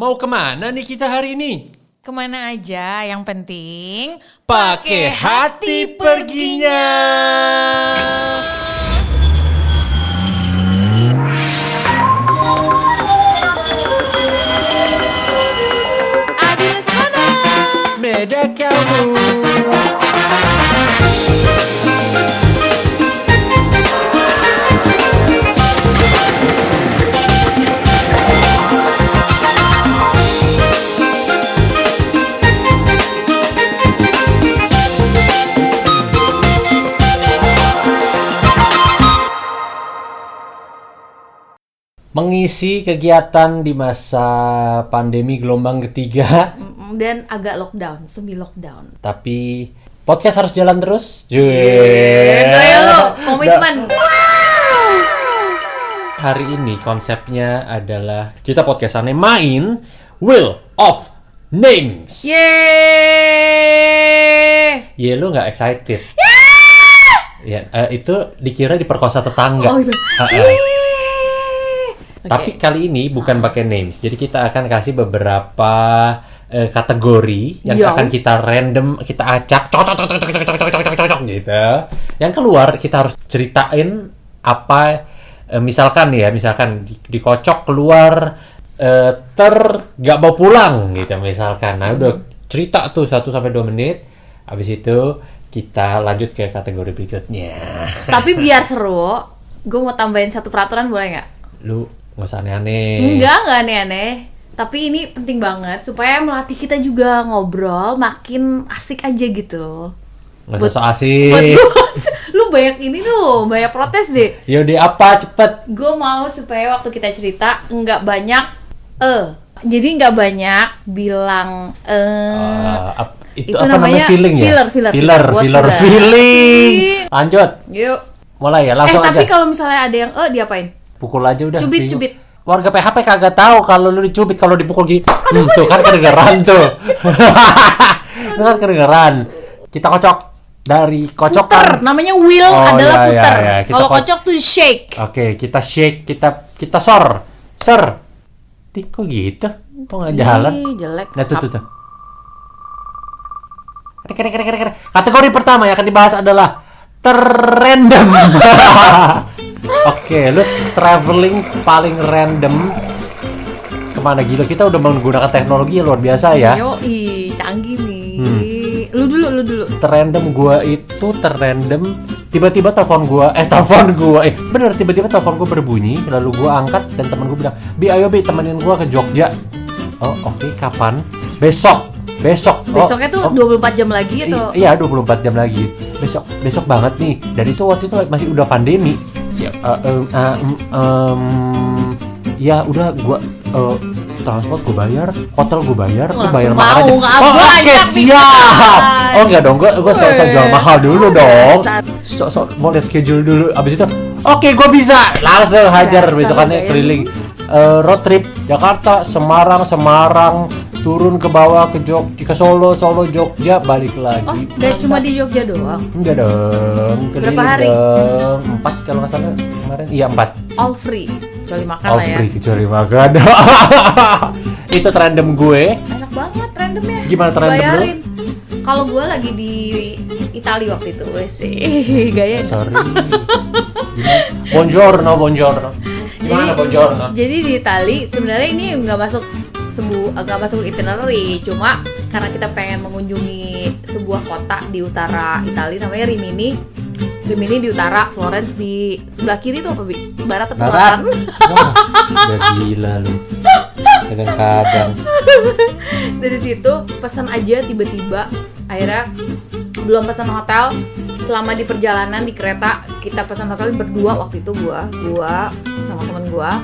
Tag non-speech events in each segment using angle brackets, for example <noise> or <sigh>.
Mau ke mana nih kita hari ini? Ke mana aja, yang penting Pakai hati perginya. Adi Lesmana. Beda kamu. Mengisi kegiatan di masa pandemi gelombang ketiga, Dan agak lockdown, semi lockdown. tapi podcast harus jalan terus. Itu ya lo, komitmen. Hari ini konsepnya adalah kita podcastannya main Wheel of Names. Yeay. Ya lu nggak excited? Ya, eh, itu dikira diperkosa tetangga. Oh, iya. Ah, ah. Yeay. Tapi kali ini bukan pakai names. Jadi kita akan kasih beberapa eh, kategori yang Yo. akan kita random, kita acak, cocok, cocok, cocok, cocok, cocok, cocok, cocok, gitu. Yang keluar kita harus ceritain apa, eh, misalkan ya, misalkan di- dikocok keluar eh, ter gak mau pulang gitu misalkan. Nah udah cerita tuh 1 sampai 2 menit. Habis itu kita lanjut ke kategori berikutnya. Tapi biar seru, gue mau tambahin satu peraturan boleh nggak? Lu nggak usah aneh-aneh. Enggak, enggak aneh-aneh. Tapi ini penting banget supaya melatih kita juga ngobrol makin asik aja gitu. Nggak usah so asik. Buat gua, <laughs> lu banyak ini tuh, banyak protes deh. Yaudah apa cepet Gue mau supaya waktu kita cerita nggak banyak eh. Jadi nggak banyak bilang eh. Uh, ap- itu, Itu apa namanya, namanya feeling ya? filler, filler, filler, filler. Buat filler, filler. feeling. <laughs> Lanjut, Yuk. mulai ya, Eh langsung tapi aja. kalau misalnya ada yang eh diapain? Pukul aja udah. Cubit, bingung. cubit. Warga PHP kagak tahu kalau lu dicubit kalau dipukul gini. Hmm, tuh kan kedengeran tuh. <laughs> itu kan kedengeran. Kita kocok dari Puter, kocokan. namanya wheel Oh, adalah iya, puter. iya. Kita Kalau ko- kocok tuh shake. Oke, kita shake, kita kita sor, ser. Ih, kok gitu? Kok nggak jalan? Jelek. Nah, tuh, tuh, tuh. Kere, kere, kere. Kategori pertama yang akan dibahas adalah terrandom. <laughs> Oke, lu traveling paling random ke mana gila? Kita udah menggunakan teknologi yang luar biasa ya. Yoi, canggih nih. Hmm. Lu dulu, lu dulu. Terrandom gua itu terrandom tiba-tiba telepon gua eh telepon gua eh bener tiba-tiba telepon gua berbunyi lalu gua angkat dan teman gua bilang bi ayo bi temenin gua ke Jogja oh oke kapan besok besok Oh, Besoknya tuh oh. 24 jam lagi atau iya 24 jam lagi besok besok banget nih dan itu waktu itu masih udah pandemi ya eh, em, eh, em, em, ya udah gua eh, transport gue bayar hotel gue bayar Langsung bayar makan aja oh, oke banyak siap. oh enggak dong gue gue sok sok Weh. jual mahal dulu dong. Dasar. sok sok mau lihat schedule dulu abis itu oke gue bisa. Langsung hajar besokannya lu, keliling. Eh, road trip Jakarta Semarang Semarang turun ke bawah ke Jogja ke Solo Solo Jogja balik lagi Oh, gak cuma di Jogja doang. Enggak dong, keliling Berapa hari? dong. Empat kalau nggak salah kemarin. Iya empat. All free. Kecuali makan All lah ya. free kecuali makan. <laughs> Itu random gue. Enak banget randomnya. Gimana random lu? Kalau gue lagi di Italia waktu itu, wes <laughs> gaya. Sorry. Buongiorno, buongiorno. Gimana buongiorno? Jadi di Itali sebenarnya ini nggak masuk sebu nggak masuk itinerary, cuma karena kita pengen mengunjungi sebuah kota di utara Italia namanya Rimini. Rimini di utara, Florence di sebelah kiri tuh apa bi? Barat atau selatan? Wah, udah gila lu. Kadang-kadang. <laughs> Dari situ pesan aja tiba-tiba akhirnya belum pesan hotel selama di perjalanan di kereta kita pesan hotel berdua waktu itu gua gua sama temen gua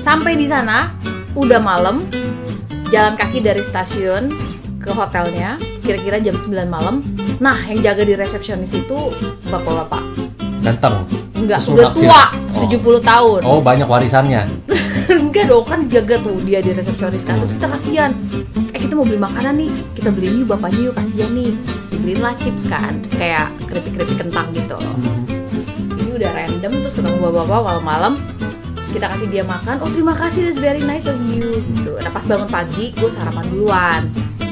sampai di sana udah malam jalan kaki dari stasiun ke hotelnya kira-kira jam 9 malam. Nah yang jaga di resepsionis itu bapak-bapak. Ganteng. enggak Terus udah naksir. tua Oh. 70 tahun. Oh, banyak warisannya. <laughs> enggak dong kan jaga tuh dia di resepsionis kan. Terus kita kasihan. Eh kita mau beli makanan nih kita beliin yuk bapaknya yuk kasihan nih. Dibeliin lah chips kan kayak keripik keripik kentang gitu. Ini udah random terus ketemu bapak-bapak malam-malam kita kasih dia makan oh terima kasih that's very nice of you gitu. Nah pas bangun pagi gue sarapan duluan.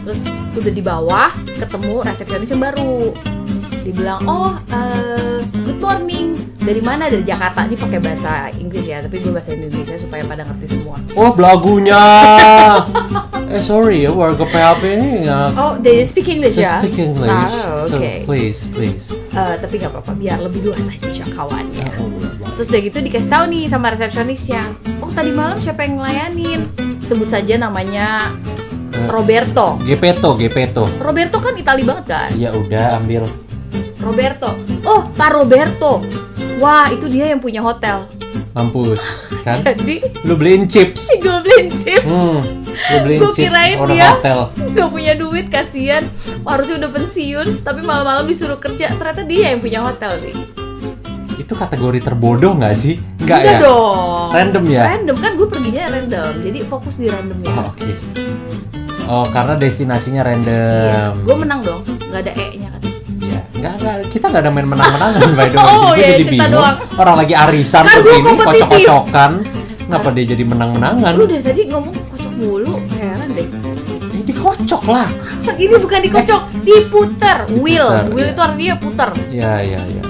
Terus udah di bawah ketemu resepsionis yang baru. Dibilang oh eh, good morning. Dari mana? Dari Jakarta. Ini pakai bahasa Inggris ya tapi gue bahasa Indonesia supaya pada ngerti semua. Oh, belagunya. <laughs> eh, sorry ya, warga PHP ini nggak oh they speak English just ya? speak English. Ah, So, oke please, please. Eh, tapi nggak apa-apa. Biar lebih luas aja jangkauannya. Oh. Terus udah gitu dikasih tahu nih sama resepsionisnya. Oh tadi malam siapa yang ngelayanin? Sebut saja namanya Roberto. Gepeto, Gepeto. Roberto kan Itali banget kan? Ya udah ambil. Roberto. Oh Pak Roberto. Wah itu dia yang punya hotel. Mampus, <laughs> kan? Jadi Lu beliin chips. <laughs> gue beliin chips. Hmm, lu beliin Gue kirain dia hotel. gak punya duit kasihan. Harusnya udah pensiun tapi malam-malam disuruh kerja. Ternyata dia yang punya hotel nih. Itu kategori terbodoh nggak sih? Nggak Enggak ya? dong. Random ya? Random kan gue perginya random. Jadi fokus di randomnya. Oh, oke. Oh, karena destinasinya Iya, random. gue menang dong. Gak ada E-nya kan. Iya, nggak nggak kita nggak ada main menang-menangan by the way. <laughs> Oh, Gue iya, jadi cerita bingung. doang. Orang lagi arisan Kan begini, kocok-kocokan. Kenapa dia jadi menang-menangan? Lu dari tadi ngomong kocok mulu, heran deh. Eh, dikocok lah. <laughs> Ini bukan dikocok, diputer. Wheel, Diputer, wheel iya. itu artinya puter. Iya, iya, iya.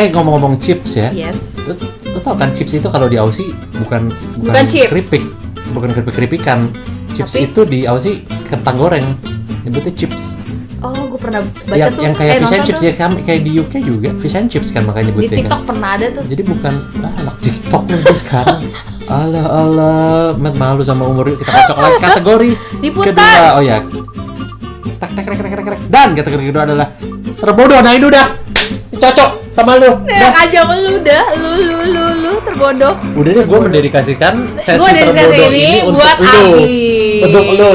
Eh, ngomong-ngomong chips ya. Yes. Lu, lu tau kan chips itu kalau di Aussie bukan Bukan chips. keripik, bukan keripik-keripikan. Chips Tapi- itu di Aussie kentang goreng. Nyebutnya chips. Oh, gue pernah baca yang, tuh. yang kayak eh, fish and chips tuh. ya kan kayak di UK juga fish and chips kan makanya Di nyebutnya kan. TikTok pernah ada tuh. Jadi bukan ah, anak TikTok nih gue sekarang. <laughs> Alah alah, Matt malu sama umur yuk kita kocok lagi kategori <laughs> Diputar. kedua. Oh ya. Tak tak tak tak tak tak. Dan kategori kedua adalah terbodoh. Nah ini udah cocok sama lu. Ya aja lu dah, lu lu lu lu terbodoh. Udah deh gue mendedikasikan sesi Gua terbodoh ini ini, untuk buat lu. Abi. Untuk lu.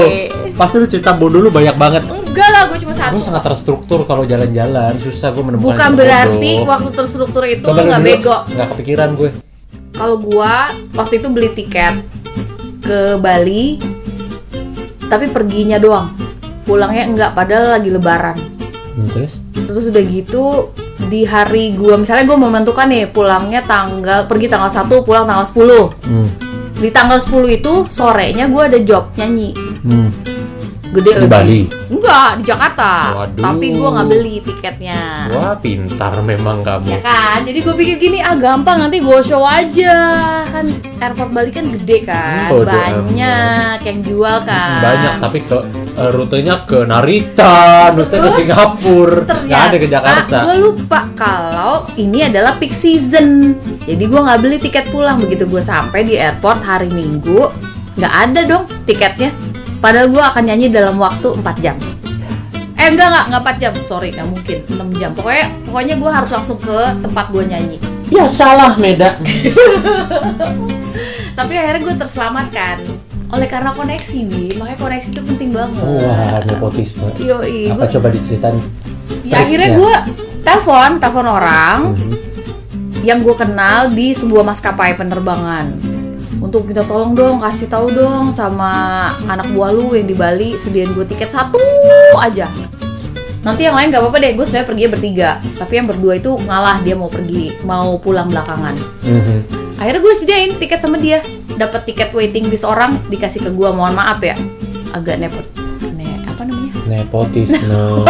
Pasti lu cerita bodoh lu banyak banget. Enggak lah, gue cuma satu. Gue sangat terstruktur kalau jalan-jalan, susah gue menemukan Bukan berarti terbodoh. waktu terstruktur itu Coba lu nggak bego. Nggak kepikiran gue. Kalau gua waktu itu beli tiket ke Bali, tapi perginya doang. Pulangnya enggak, padahal lagi lebaran. Hmm, terus? Terus udah gitu di hari gua misalnya mau menentukan nih pulangnya tanggal pergi tanggal 1 pulang tanggal 10. Hmm. Di tanggal 10 itu sorenya gua ada job nyanyi. Hmm. Gede Di lagi. Bali. Enggak, di Jakarta. Waduh. Tapi gua nggak beli tiketnya. Wah pintar memang kamu. Ya kan, jadi gue pikir gini, ah gampang nanti gue show aja Kan airport Bali kan gede kan, Bodo banyak yang jual kan Banyak tapi ke eh, rutenya ke Narita, rute ke Singapura, nggak ada ke Jakarta. gue lupa kalau ini adalah peak season. Jadi gue nggak beli tiket pulang. Begitu gue sampai di airport hari Minggu nggak ada dong tiketnya. Padahal gue akan nyanyi dalam waktu 4 jam. Eh enggak enggak, enggak 4 jam, sorry nggak mungkin. 6 jam. Pokoknya pokoknya gue harus langsung ke tempat gue nyanyi. Ya salah Meda. <laughs> tapi akhirnya gue terselamatkan oleh karena koneksi bi makanya koneksi itu penting banget Wah nepotisme. Yoi, Apa gue coba diceritain? ya akhirnya gue telepon telepon orang Mhm. yang gue kenal di sebuah maskapai penerbangan untuk minta tolong dong kasih tahu dong sama anak buah lu yang di Bali sediain gue tiket satu aja nanti yang lain gak apa-apa deh gue sebenarnya pergi bertiga tapi yang berdua itu ngalah dia mau pergi mau pulang belakangan Mhm. Akhirnya gue sediain tiket sama dia dapat tiket waiting list orang dikasih ke gue mohon maaf ya agak nepot ne apa namanya Nepotisme. Oh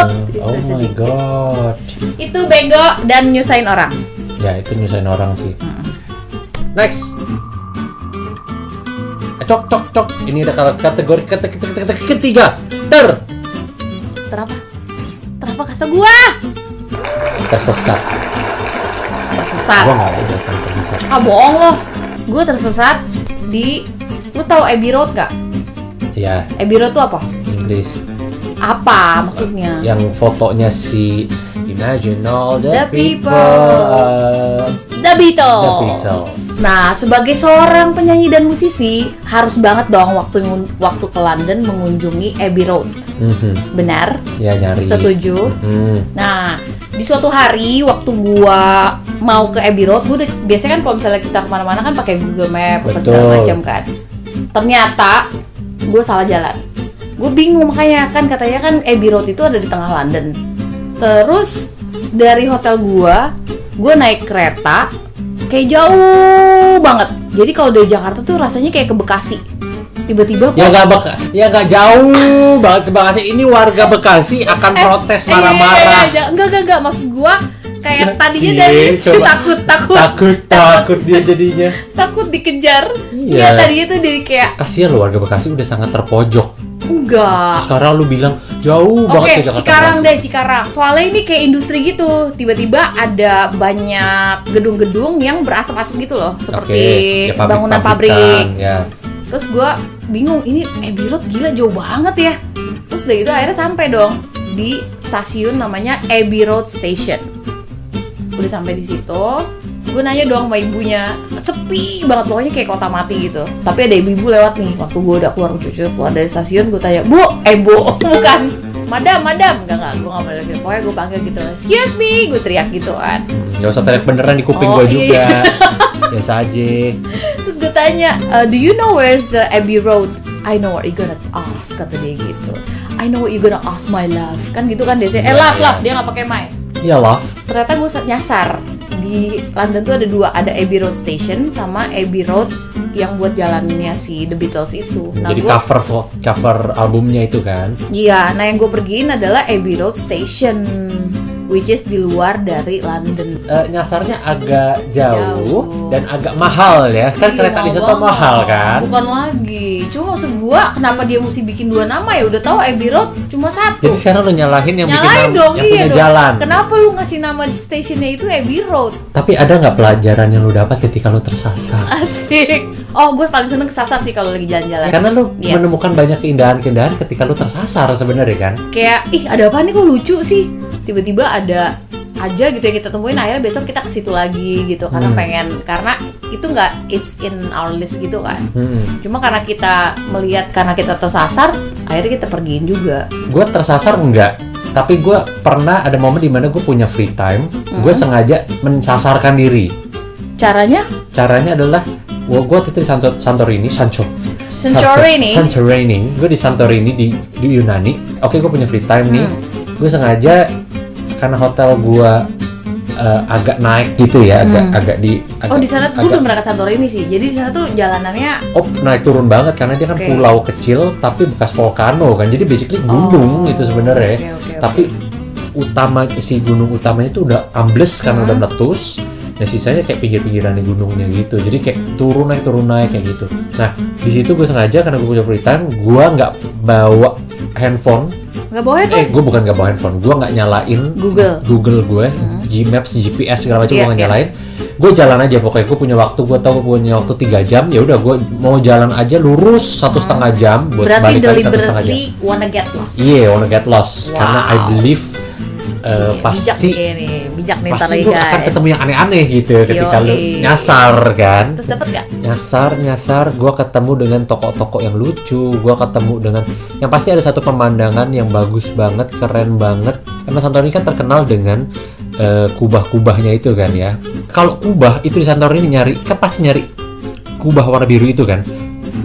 my sedikit. god. itu bego dan nyusahin orang Ya itu nyusahin orang sih. Next. Eh, Cok cok cok. Ini ada kategori kate- kate- kate- kate- ketiga. Ter terapa terapa kasta gue tersesat. Tersesat Gua nggak ada tersesat. ah bohong loh gue tersesat di lu tahu Abbey Road gak Ya Abbey Road tuh apa Inggris. apa maksudnya Yang fotonya si Imagine all the, The people. people. The Beatles. The Beatles. Nah, sebagai seorang penyanyi dan musisi, harus banget dong waktu waktu ke London mengunjungi Abbey Road. mhm. Benar? Ya nyari. Setuju. Hmm. Nah, di suatu hari waktu gua mau ke Abbey Road, gua udah biasanya kan kalau misalnya kita ke mana-mana kan pakai Google Map apa segala macam kan. Ternyata gue salah jalan. Gue bingung makanya kan katanya kan Abbey Road itu ada di tengah London. Terus dari hotel gua, gue naik kereta kayak jauh banget Jadi kalau dari Jakarta tuh rasanya kayak ke Bekasi. Tiba-tiba Ya nggak beka, ya nggak jauh banget ke Bekasi. Ini warga Bekasi akan protes Eh, marah-marah. iya, iya, iya. Enggak, enggak, enggak. Maksud gua kayak tadinya cie, dari coba. takut, takut, Takut, takut dia jadinya. takut dikejar. Iya. Iya, tadinya tuh dari kayak Kasihan lo warga Bekasi udah sangat terpojok. enggak. Sekarang lu bilang jauh Oke, banget ke Jakarta. Cikarang deh, Cikarang. Soalnya ini kayak industri gitu. Tiba-tiba ada banyak gedung-gedung yang berasap-asap gitu loh, seperti Oke, ya, bangunan pabrik-pabrikan, pabrik. Ya. Terus gua bingung, ini Abbey Road gila jauh banget ya. Terus dari itu akhirnya sampai dong di stasiun namanya Abbey Road Station. Udah sampai di situ, gue nanya dong sama ibunya, sepi banget pokoknya kayak kota mati gitu. Tapi ada ibu-ibu lewat nih, waktu gue udah keluar cucu keluar dari stasiun, gue tanya, bu, eh bu, <laughs> bukan, madam, madam, enggak enggak, gue nggak boleh gitu. Pokoknya gue panggil gitu, excuse me, gue teriak gitu kan. Gak usah teriak beneran di kuping Oh, juga. iya. <laughs> Biasa aja. Terus gue tanya, "Uh, do you know where's the Abbey Road? I know what you gonna ask, kata dia gitu. I know what you gonna ask my love. Kan gitu kan dia Eh Iya, love, iya. love, dia nggak pakai my. Ya love. Ternyata gue nyasar. Di London tuh ada dua, ada Abbey Road Station sama Abbey Road yang buat jalannya si The Beatles itu. Nah, Jadi gua- cover cover albumnya itu kan. Iya, nah yang gue pergiin adalah Abbey Road Station, which is di luar dari London. Eh, nyasarnya agak jauh, Jauh. dan agak mahal ya. Kan Iya, kereta di situ mahal kan. Bukan lagi. Cuma maksud gua kenapa dia mesti bikin dua nama ya? Udah tahu Abbey Road cuma satu. Jadi sekarang lu nyalahin yang bikin Nyalain nam- dong, yang iya punya dong. jalan. Kenapa lu ngasih nama stationnya itu Abbey Road? Tapi ada nggak pelajaran yang lu dapat ketika lu tersasar? Asik. Oh, gue paling seneng kesasar sih kalau lagi jalan-jalan. Karena lu Yes. menemukan banyak keindahan-keindahan ketika lu tersasar sebenarnya kan. Kayak, ih ada apa nih kok lucu sih? Tiba-tiba ada aja gitu yang kita temuin akhirnya besok kita ke situ lagi gitu karena Hmm. pengen karena itu nggak it's in our list gitu kan Hmm. cuma karena kita melihat karena kita tersasar akhirnya kita pergiin juga Gue tersasar enggak, tapi gue pernah ada momen di mana gue punya free time, gue Hmm. sengaja mensasarkan diri. caranya Caranya adalah gue gue waktu itu di Santo, Santorini, Sancho. Santorini? Santorini. Gue di Santorini di, di Yunani. Oke, gue punya free time nih. Gue sengaja karena hotel gue eh, agak naik gitu ya, agak agak di. Agak, oh di sana gue belum pernah ke Santorini sih. Jadi di sana tuh jalanannya Oh naik turun banget karena dia kan Oke. pulau kecil tapi bekas volcano kan. Jadi basically gunung Oh, itu sebenarnya. oke, oke, tapi utama si gunung utamanya itu udah ambles karena udah meletus. Dan sisanya kayak pinggir-pinggiran gunungnya gitu. Jadi kayak turun naik turun naik kayak gitu. Nah di situ gue sengaja karena gue punya free time gue nggak bawa handphone nggak bawa handphone eh gue bukan nggak bawa handphone gue nggak nyalain Google Google gue, Gmaps, GPS segala macam Iya, gue nggak iya. nyalain. Gue jalan aja pokoknya. Gue punya waktu, gue tahu gue punya waktu tiga jam. Ya udah gue mau jalan aja lurus satu setengah jam buat berarti balik lagi satu setengah jam. deliberately wanna get lost Iya, wanna get lost Wow. karena I believe uh, Cie, bijak pasti nih bijak nih pasti lagi gue akan ketemu yang aneh-aneh gitu ketika lu nyasar kan. terus dapat gak nyasar nyasar gue ketemu dengan toko-toko yang lucu. Gue ketemu dengan yang pasti ada satu pemandangan yang bagus banget keren banget. Karena Santorini kan terkenal dengan eh, kubah-kubahnya itu kan ya. Kalau kubah itu di Santorini nyari kan pasti nyari kubah warna biru itu kan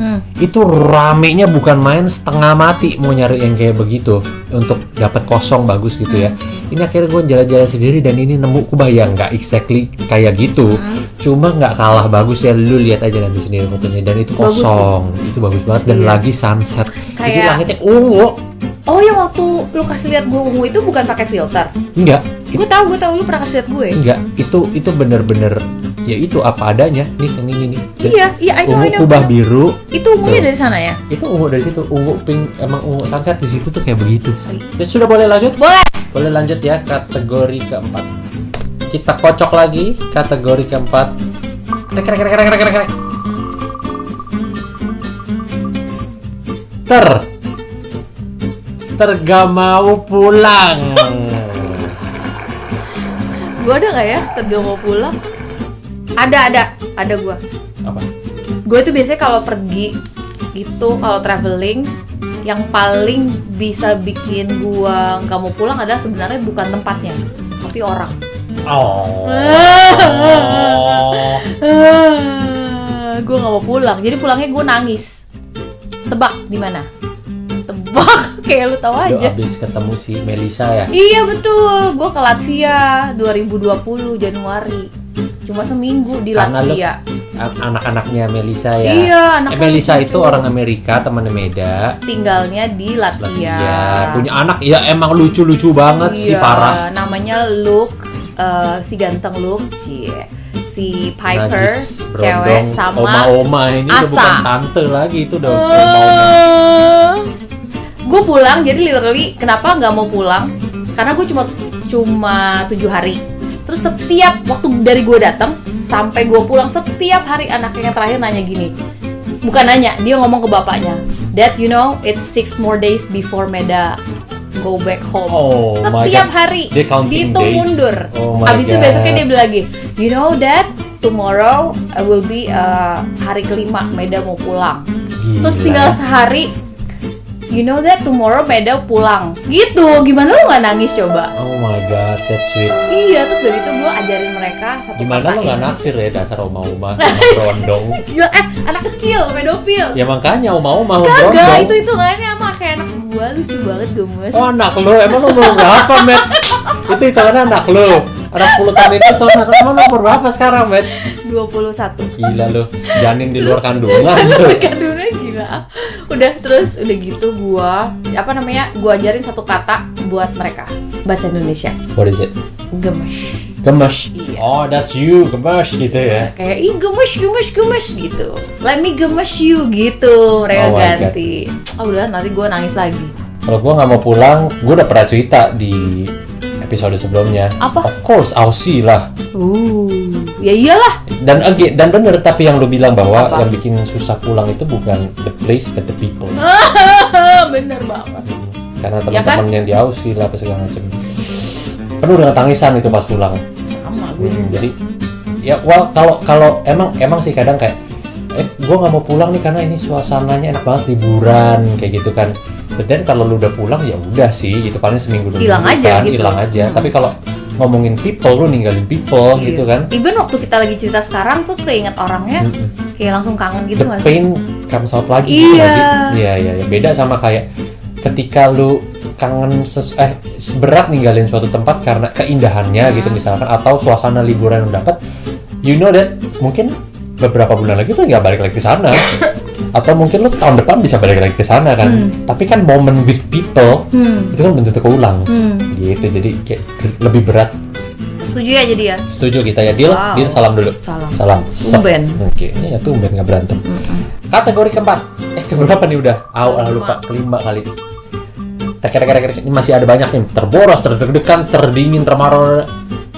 hmm. itu ramenya bukan main setengah mati mau nyari yang kayak begitu untuk dapat kosong bagus gitu ya. Ini akhirnya gue jalan-jalan sendiri dan ini nemu kubah yang nggak exactly kayak gitu. Cuma nggak kalah bagus ya lu lihat aja nanti sendiri fotonya. Dan itu Bagus. kosong itu bagus banget dan Iya. lagi sunset. Jadi Kayak- langitnya ungu oh yang waktu lu kasih lihat gue ungu itu bukan pakai filter? Enggak. Gue tahu gue tahu lu pernah kasih lihat gue. Enggak itu itu bener-bener ya itu apa adanya. Nih yang ini nih. Iya iya I know ungu I know. kubah biru. Itu ungunya dari sana ya? Itu ungu dari situ ungu pink emang ungu sunset di situ tuh kayak begitu. Ya sudah boleh lanjut? Boleh. Boleh lanjut ya kategori keempat. Kita kocok lagi kategori keempat. Rek, rek, rek, rek, rek, rek, rek. ter tergamau pulang. Gue ada nggak ya? Terga mau pulang? Ada ada. Ada gue apa? Gue tuh biasanya kalau pergi gitu kalau traveling yang paling bisa bikin gue nggak mau pulang adalah sebenarnya bukan tempatnya tapi orang. Oh. <laughs> Gue nggak mau pulang. Jadi pulangnya gue nangis. Tebak di mana? Tebak kayak lu tahu aja abis ketemu si Melisa ya iya betul gue ke Latvia 2020 Januari cuma seminggu di Karena lu- Latvia anak-anaknya Melisa ya. Iya, anaknya Eh, Melisa lucu. itu orang Amerika, temannya Meda. tinggalnya di Latvia. Iya, punya anak ya emang lucu-lucu banget sih Iya, parah. namanya Luke eh, si ganteng Luke cie. si Piper Najis, cewek sama oma-oma ini udah Asa. bukan tante lagi itu udah oma-oma. Gue pulang jadi literally kenapa nggak mau pulang? Karena gue cuma cuma tujuh hari. Terus setiap waktu dari gue datang sampai gue pulang setiap hari anaknya yang terakhir nanya gini. Bukan nanya dia ngomong ke bapaknya Dad you know it's six more days before Meda go back home. Oh setiap hari. Dia dihitung days. mundur. Oh abis itu God. besoknya dia bilang lagi you know Dad tomorrow uh, will be uh, hari kelima Meda mau pulang. Gila. terus tinggal sehari you know that tomorrow Meda pulang gitu gimana lu nggak nangis coba Oh my god, that's sweet. iya terus dari itu gue ajarin mereka satu Gimana lo nggak naksir ya dasar oma-oma berondong? <laughs> Gila, eh anak kecil pedofil Ya makanya oma-oma kagak berondong. itu hitungannya sama kayak anak gua lucu banget gemes Oh anak lo, emang lo umur berapa, Met? itu hitungannya anak lo. Anak pulutan itu tuh anak lo umur berapa sekarang, Met? 21 Gila lo, janin di luar kandungan <laughs> tuh. kandungan gila udah terus udah gitu gua apa namanya gua ajarin satu kata buat mereka bahasa Indonesia What is it? gemes Gemes. Iya. Oh, that's you, gemes gitu ya. kayak ih gemes gemes gemes gitu let me gemes you gitu mereka Oh ganti oh udah nanti gue nangis lagi Kalau gue nggak mau pulang, gue udah pernah cerita di episode sebelumnya. Apa? Of course, Aussie lah. uh ya iyalah Dan again, dan bener tapi yang lu bilang bahwa Apa? yang bikin susah pulang itu bukan the place but the people. <laughs> bener banget Karena Ya kan? teman-teman yang di Aussie lah apa segala macam. Penuh dengan tangisan itu pas pulang. sama gue Hmm, juga jadi ya well kalau kalau emang emang sih kadang kayak eh gue nggak mau pulang nih karena ini suasananya enak banget liburan kayak gitu kan. But then kalau lu udah pulang ya udah sih gitu paling seminggu dua Hilang minggu aja kan, gitu. hilang aja. Hmm. Tapi kalau ngomongin people lu ninggalin people Iya. gitu kan. even waktu kita lagi cerita sekarang tuh keinget orangnya Mm-mm. kayak langsung kangen gitu the pain comes out lagi gitu Iya. Iya iya iya. Beda sama kayak ketika lu kangen ses eh berat ninggalin suatu tempat karena keindahannya Hmm. gitu misalkan atau suasana liburan yang dapat you know that mungkin beberapa bulan lagi tuh nggak balik lagi ke sana <laughs> atau mungkin lu tahun depan bisa balik lagi ke sana kan. Tapi kan moment with people hmm. itu kan tentu keulang. Hmm. gitu jadi kayak lebih berat. Setuju ya jadi ya? Setuju kita ya deal? Wow. deal salam dulu. Salam. Salam. Tumben. oke ya tumben nggak berantem. Kategori keempat. Eh keberapa nih udah? Aw, ah, lupa. Kelima kali. Tek tek. ini masih ada banyak nih. Terboros terdeg-degan terdingin termaror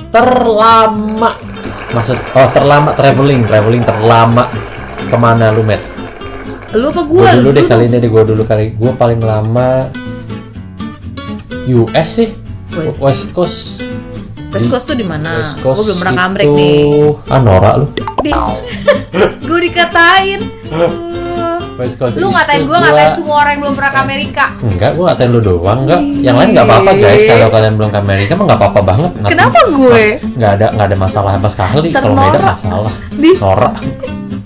terlama. Maksud oh terlama traveling. Traveling terlama. Ke mana lu met lu apa gue gue dulu deh kali ini deh gue dulu kali gue paling lama US sih West. West Coast West Coast tuh di mana West Coast gue belum pernah itu- nih ah Nora lu <laughs> gue dikatain West Coast lu ngatain gue gua- ngatain semua orang yang belum pernah ke Amerika Enggak, gue ngatain lu doang enggak. Yang lain nggak apa-apa guys. Kalau kalian belum ke Amerika mah nggak apa-apa banget. Ngatain- Kenapa gue? Nggak ada nggak ada masalah sama sekali. Kalau beda Ternora. masalah. Di? Norak.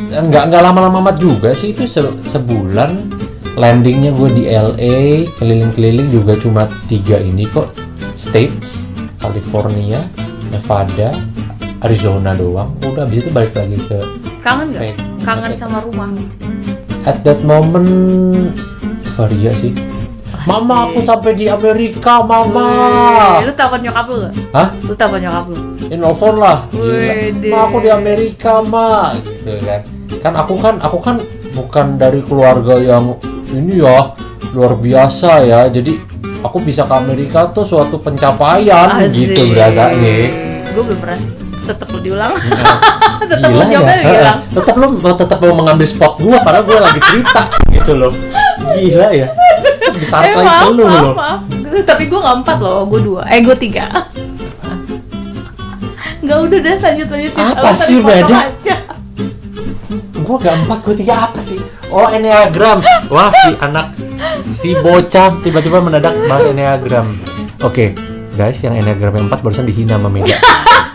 Enggak nggak lama-lama amat juga sih itu se- sebulan. Landingnya gue di LA, keliling-keliling juga cuma tiga ini kok. States, California, Nevada, Arizona doang. Udah habis itu balik lagi ke kangen gak? Fake. kangen sama rumah at that moment Varia sih. Mama aku sampai di Amerika, Mama. Wih, lu telepon nyokap lu gak? Hah? lu telepon nyokap lu Ini nelfon lah. Gila. Wede. Ma aku di Amerika, Ma. Gitu kan. Kan aku kan aku kan bukan dari keluarga yang ini ya luar biasa ya. Jadi aku bisa ke Amerika tuh suatu pencapaian gitu berasanya. gue belum pernah tetep lu diulang Nah, <laughs> tetep lu Gila jawabnya ya. diulang Tetap lu tetap mau mengambil spot gua padahal gua lagi cerita gitu loh. Gila ya. Ditarik eh maaf maaf loh. maaf tapi gue gak empat loh gue dua eh gue tiga Gak udah deh lanjut lanjut Apa sih, Beda? Gua gak empat, gua tiga apa sih? Oh enneagram. Wah si anak si bocah tiba-tiba mendadak bahas enneagram. Oke, guys yang enneagram yang empat barusan dihina sama Meda.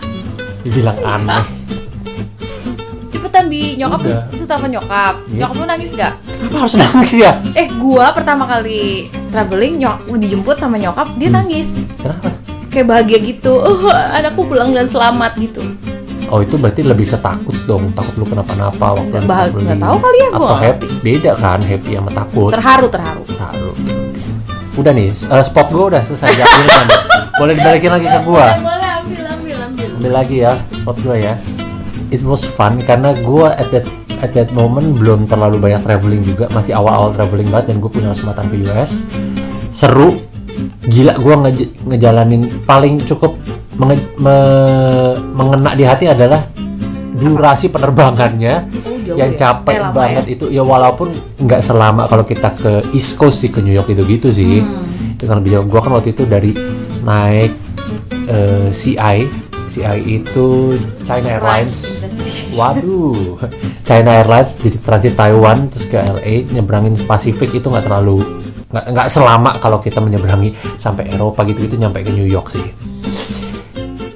<laughs> Dibilang aneh. Nyokap Udah. lu itu telepon nyokap Iya. nyokap lu nangis gak Apa harus nangis ya? eh gua pertama kali traveling nyok dijemput sama nyokap dia Hmm. nangis Kenapa? kayak bahagia gitu <laughs> oh anakku pulang dan selamat gitu oh itu berarti lebih ketakut dong takut lu kenapa-napa waktu Nggak lu bah- traveling. nggak tahu kali ya, gua atau happy beda kan happy sama takut terharu terharu Terharu. udah nih eh, spot gue udah selesai diambil kan <laughs> boleh dibalikin lagi ke gua boleh ambil ambil ambil ambil lagi ya spot gue ya it was fun karena gue at that at that moment belum terlalu banyak traveling juga. Masih awal-awal traveling banget dan gue punya kesempatan ke US seru. Gila gue nge- ngejalanin paling cukup menge- me- mengena di hati adalah durasi penerbangannya Oh, yang ya? capek Eh, lama banget itu. Ya walaupun nggak selama kalau kita ke East Coast sih ke New York itu gitu sih. Hmm. itu kan lebih jauh. Gue kan waktu itu dari naik eh, CI CI itu China Airlines. Waduh, <laughs> China Airlines jadi transit Taiwan terus ke LA nyebrangin Pasifik itu nggak terlalu nggak nggak selama kalau kita menyeberangi sampai Eropa gitu gitu nyampe ke New York sih.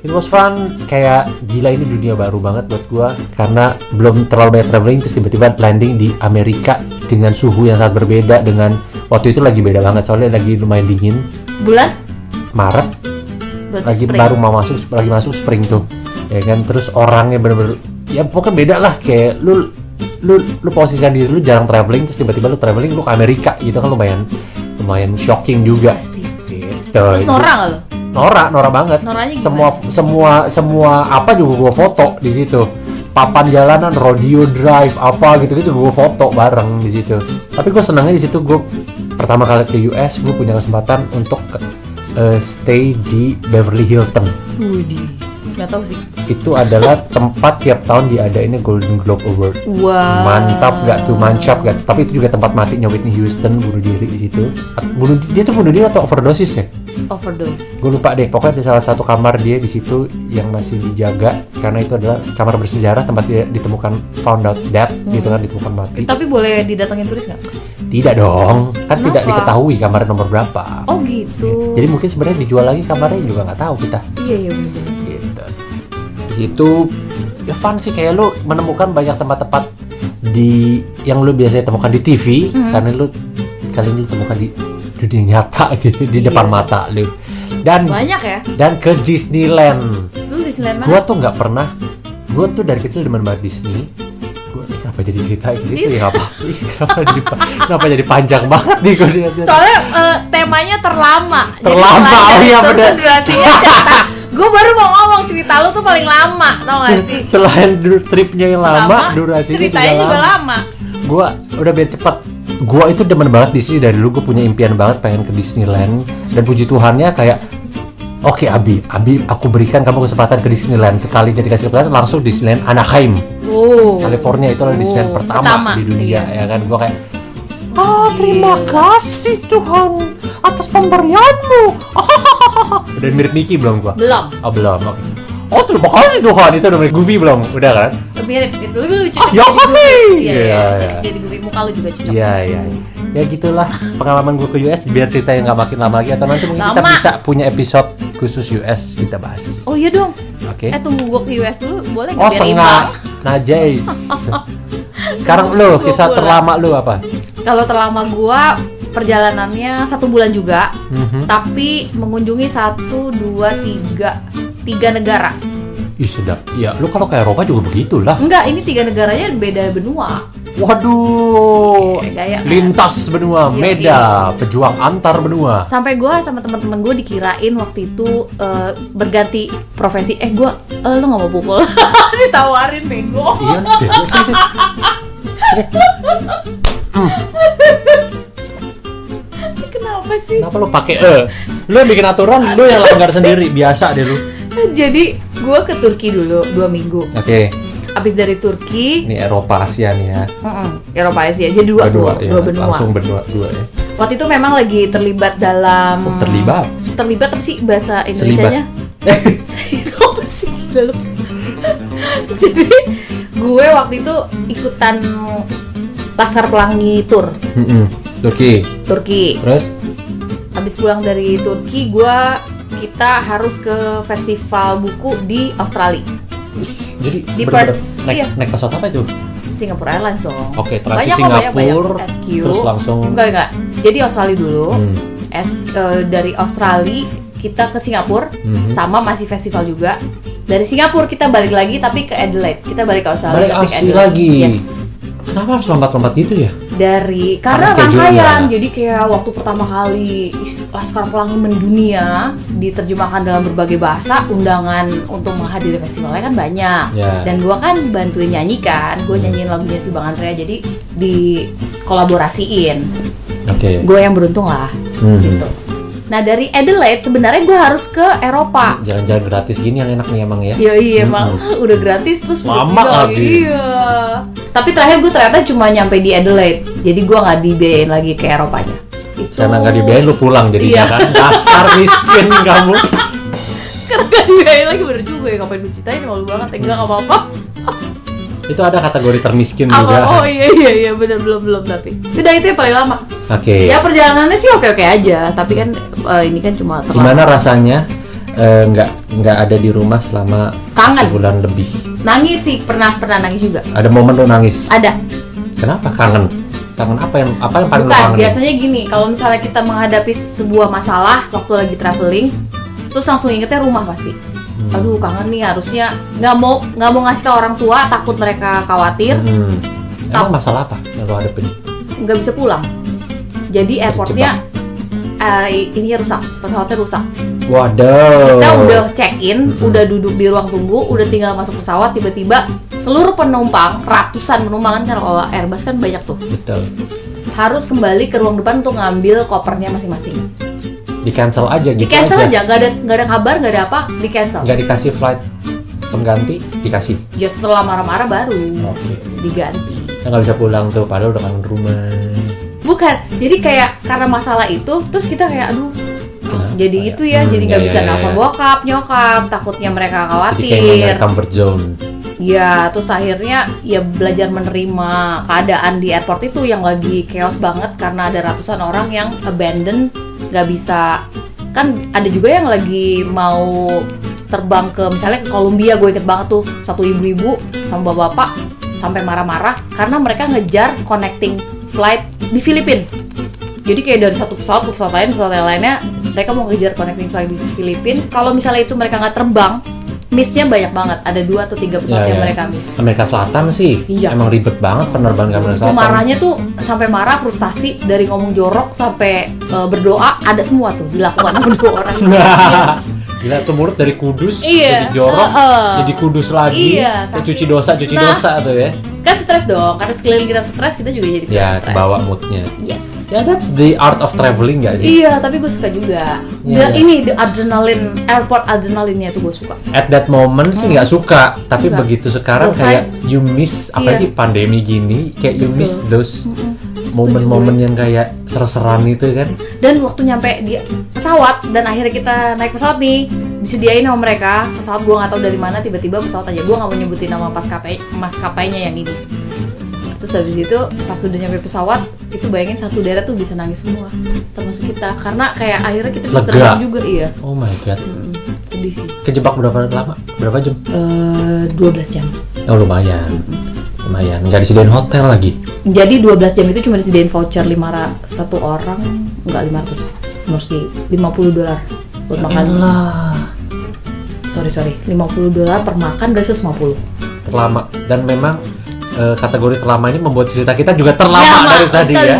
It was fun, kayak gila ini dunia baru banget buat gua karena belum terlalu banyak traveling terus tiba-tiba landing di Amerika dengan suhu yang sangat berbeda dengan waktu itu lagi beda banget soalnya lagi lumayan dingin. Bulan? Maret berarti lagi spring. baru mau masuk lagi masuk spring tuh. Ya kan? Terus orangnya bener-bener ya pokoknya beda lah. Kayak lu lu lu posisikan diri lu jarang traveling terus tiba-tiba lu traveling lu ke Amerika gitu kan lumayan lumayan shocking juga. Pasti. gitu. Terus Nora lo Nora Nora banget. Noranya gimana? semua semua semua apa juga gua foto di situ. Papan jalanan rodeo drive apa gitu gitu gue foto bareng di situ. Tapi gue senangnya di situ gue pertama kali ke US gue punya kesempatan untuk eh, stay di Beverly Hilton. Wudi nggak tahu sih. Itu adalah tempat tiap tahun diadainnya Golden Globe Award. Wah mantap gak tuh? Mancap gak tuh? tapi itu juga tempat matinya Whitney Houston bunuh diri di situ. Bunuh dia tuh bunuh diri atau overdosis ya overdose. Gue lupa deh pokoknya ada salah satu kamar dia di situ yang masih dijaga karena itu adalah kamar bersejarah tempat dia ditemukan found out dead gitu kan ditemukan mati. Tapi boleh didatengin turis nggak? Tidak dong kan tidak Kenapa? diketahui kamar nomor berapa. Oh gitu. Jadi mungkin sebenarnya dijual lagi kamarnya juga nggak tahu kita. Iya iya bener-bener gitu. Di situ ya fun sih kayak lu menemukan banyak tempat-tempat di yang lu biasanya temukan di TV Hmm. karena lu kali ini lu temukan di dunia nyata gitu di Iya. depan mata lu. Dan banyak ya? dan ke Disneyland. Lu di Disneyland mana? Gua tuh nggak pernah gua tuh dari kecil demen banget Disney. Gua eh, kenapa jadi cerita ke situ ya? Apa? Kenapa jadi pa- kenapa jadi panjang banget nih gua liatnya. soalnya eh, temanya terlama. Terlama, oh iya, tuh durasinya gue baru mau ngomong cerita lu tuh paling lama tau gak sih? Selain tripnya yang lama, durasinya ceritanya juga, juga lama. lama. Gua udah biar cepet gua itu demen banget Disney dari dulu gue punya impian banget pengen ke Disneyland. Dan puji Tuhannya kayak oke Abi Abi aku berikan kamu kesempatan ke Disneyland. Sekali jadi kasih kesempatan langsung Disneyland Anaheim. Oh. California itu adalah Disneyland Oh, pertama, pertama, di dunia iya. ya kan? Gua kayak ah terima kasih Tuhan atas pemberianmu. <laughs> Udah mirip Mickey belum gua? Belum. Oh belum. Oke oh terima kasih Tuhan itu udah mirip Goofy belum udah kan mirip itu lu lucu Ah, ya, iya Iya, iya iya. jadi gue muka lu juga cocok Iya iya. Ya gitulah pengalaman gue ke US biar ceritanya nggak makin lama lagi atau nanti mungkin kita bisa punya episode khusus US kita bahas. oh iya dong Oke. eh tunggu gue ke US dulu boleh Oh nggak biar sengak. imbang Najais. Sekarang lu kisah pulang. terlama lu apa? kalau terlama gua perjalanannya satu bulan juga Mhm. tapi mengunjungi satu dua tiga tiga negara Ih sedap. Ya lu kalau ke Eropa juga begitulah. enggak ini tiga negaranya beda benua Waduh. Kayak gaya, kan? Lintas benua, Iya, Meda, pejuang antar benua. sampai gua sama teman-teman gue dikirain waktu itu eh, berganti profesi eh gua eh, lu nggak mau pukul <laughs> ditawarin bego Iya, deh. Sini, sini. kenapa sih Kenapa lu pakai eh? Lu yang bikin aturan, lu yang langgar sendiri. Biasa deh lu. Jadi gua ke Turki dulu dua minggu Oke. abis dari Turki Ini Eropa Asia nih ya. mm-mm, Eropa Asia jadi dua tuh ya. dua benua Langsung benua dua ya. waktu itu memang lagi terlibat dalam Oh, terlibat. terlibat apa sih bahasa Indonesia-nya <laughs> <laughs> itu apa sih lalu <laughs> jadi gue waktu itu ikutan Laskar Pelangi Tour Mm-mm. Turki. Turki Terus? habis pulang dari Turki gue kita harus ke festival buku di Australia Terus jadi Di bener-bener Perth, naik, iya. naik pesawat apa itu? Singapore Airlines dong Oke, transit banyak kok banyak banyak Singapura, SQ terus langsung enggak enggak jadi Australia dulu Hmm. S, eh, dari Australia kita ke Singapura Mhm. sama masih festival juga dari Singapura kita balik lagi tapi ke Adelaide kita balik ke Australia Balik ke Adelaide. lagi. yes Kenapa harus lompat-lompat gitu ya? Dari karena rangkaian jadi kayak waktu pertama kali Laskar Pelangi mendunia diterjemahkan dalam berbagai bahasa undangan untuk menghadiri festivalnya kan banyak Ya. dan gua kan bantuin nyanyi kan gue nyanyiin lagunya si Bang Andrea jadi dikolaborasiin Oke. gue yang beruntung lah Hmm. gitu nah dari Adelaide sebenarnya gue harus ke Eropa Jalan-jalan gratis gini yang enak nih emang ya. Iya iya emang <laughs> udah gratis terus pergi lagi. Iya. Tapi terakhir gue ternyata cuma nyampe di Adelaide, jadi gue nggak dibiayain lagi ke Eropanya. Itu Karena nggak dibiayain lu pulang jadinya Iya. kan. Dasar miskin kamu. <laughs> Karena nggak dibiayain lagi bener juga ya ngapain lu ceritain malu banget ya nggak apa-apa. Itu ada kategori termiskin Apa? juga. Oh iya iya iya bener belum belum tapi. Udah itu yang paling lama. Oke. Ya perjalanannya sih oke oke aja, tapi kan eh, ini kan cuma terlalu Gimana rasanya eh, nggak nggak ada di rumah selama Kangen. bulan lebih? nangis sih pernah pernah nangis juga. Ada momen lu nangis. Ada. Kenapa kangen? Kangen apa yang apa yang paling Bukan, biasanya gini, kalau misalnya kita menghadapi sebuah masalah waktu lagi traveling, terus langsung ingetnya rumah pasti. Hmm. Aduh, kangen nih harusnya nggak mau nggak mau ngasih tau orang tua, takut mereka khawatir, Hmm. Emang masalah apa yang lu hadapin? nggak bisa pulang. Jadi airportnya eh, ininya rusak, pesawatnya rusak. Waduh. Kita udah check in, udah duduk di ruang tunggu, udah tinggal masuk pesawat, tiba-tiba seluruh penumpang, ratusan penumpang kan kalau Airbus kan banyak tuh, Betul. harus kembali ke ruang depan untuk ngambil kopernya masing-masing. Di cancel aja gitu di cancel aja nggak ada nggak ada kabar nggak ada apa di cancel Nggak dikasih flight pengganti dikasih. ya setelah marah-marah baru Oke. diganti Ya nggak bisa pulang tuh padahal udah kangen rumah. bukan jadi kayak karena masalah itu terus kita kayak aduh Kenapa jadi ya? itu ya Hmm, jadi nggak ya, bisa ya, nelfon ya. bokap nyokap takutnya mereka Jadi kayak khawatir dari comfort zone. ya terus akhirnya ya belajar menerima keadaan di airport itu yang lagi chaos banget karena ada ratusan orang yang abandon nggak bisa. Kan ada juga yang lagi mau terbang ke misalnya ke Kolombia gue inget banget tuh satu ibu-ibu sama bapak-bapak sampai marah-marah karena mereka ngejar connecting flight di Filipina jadi kayak dari satu pesawat ke pesawat lain pesawat lainnya mereka mau ngejar connecting flight di Filipina kalau misalnya itu mereka nggak terbang missnya banyak banget ada dua atau tiga pesawat Ya, yang ya. mereka miss Amerika Selatan sih Iya. emang ribet banget penerbangan ke Amerika Selatan. marahnya tuh sampai marah frustasi dari ngomong jorok sampai eh, berdoa ada semua tuh dilakukan sama dua orang <laughs> Gila tuh murid dari kudus Iya. jadi jorok Heeh. jadi kudus lagi Iya, saking- cuci dosa cuci Nah. dosa tuh ya kan stres dong karena sekeliling kita stres kita juga jadi ya stres kebawa moodnya yes ya that's the art of traveling gak sih Iya, tapi gue suka juga. Iya, The- iya. Ini the adrenalin, airport adrenalinnya tuh gue suka. at that moment sih nggak suka tapi Nggak. begitu sekarang Selesai. kayak you miss apalagi pandemi gini kayak you Betul. miss those momen-momen yang kayak ser-seran itu kan Dan waktu nyampe di pesawat dan akhirnya kita naik pesawat nih, disediain sama mereka. Pesawat gue nggak tahu dari mana tiba-tiba pesawat aja. Gue nggak mau nyebutin nama maskapai maskapainya yang ini. Terus habis itu pas udah nyampe pesawat itu bayangin satu daerah tuh bisa nangis semua. Termasuk kita. Karena kayak akhirnya kita terbang juga iya. Oh my god. Mm, sedih sih. Kejebak berapa lama? Berapa jam? Eh, 12 jam. Oh lumayan. Lumayan. Nggak disediain hotel lagi? Jadi 12 jam itu cuma disediain voucher 5 satu orang enggak 500 mesti 50 dolar buat makan. lah Sorry sorry, 50 dolar per makan berarti 150. terlama dan memang eh, kategori terlama ini membuat cerita kita juga terlama Lama, dari tadi ya.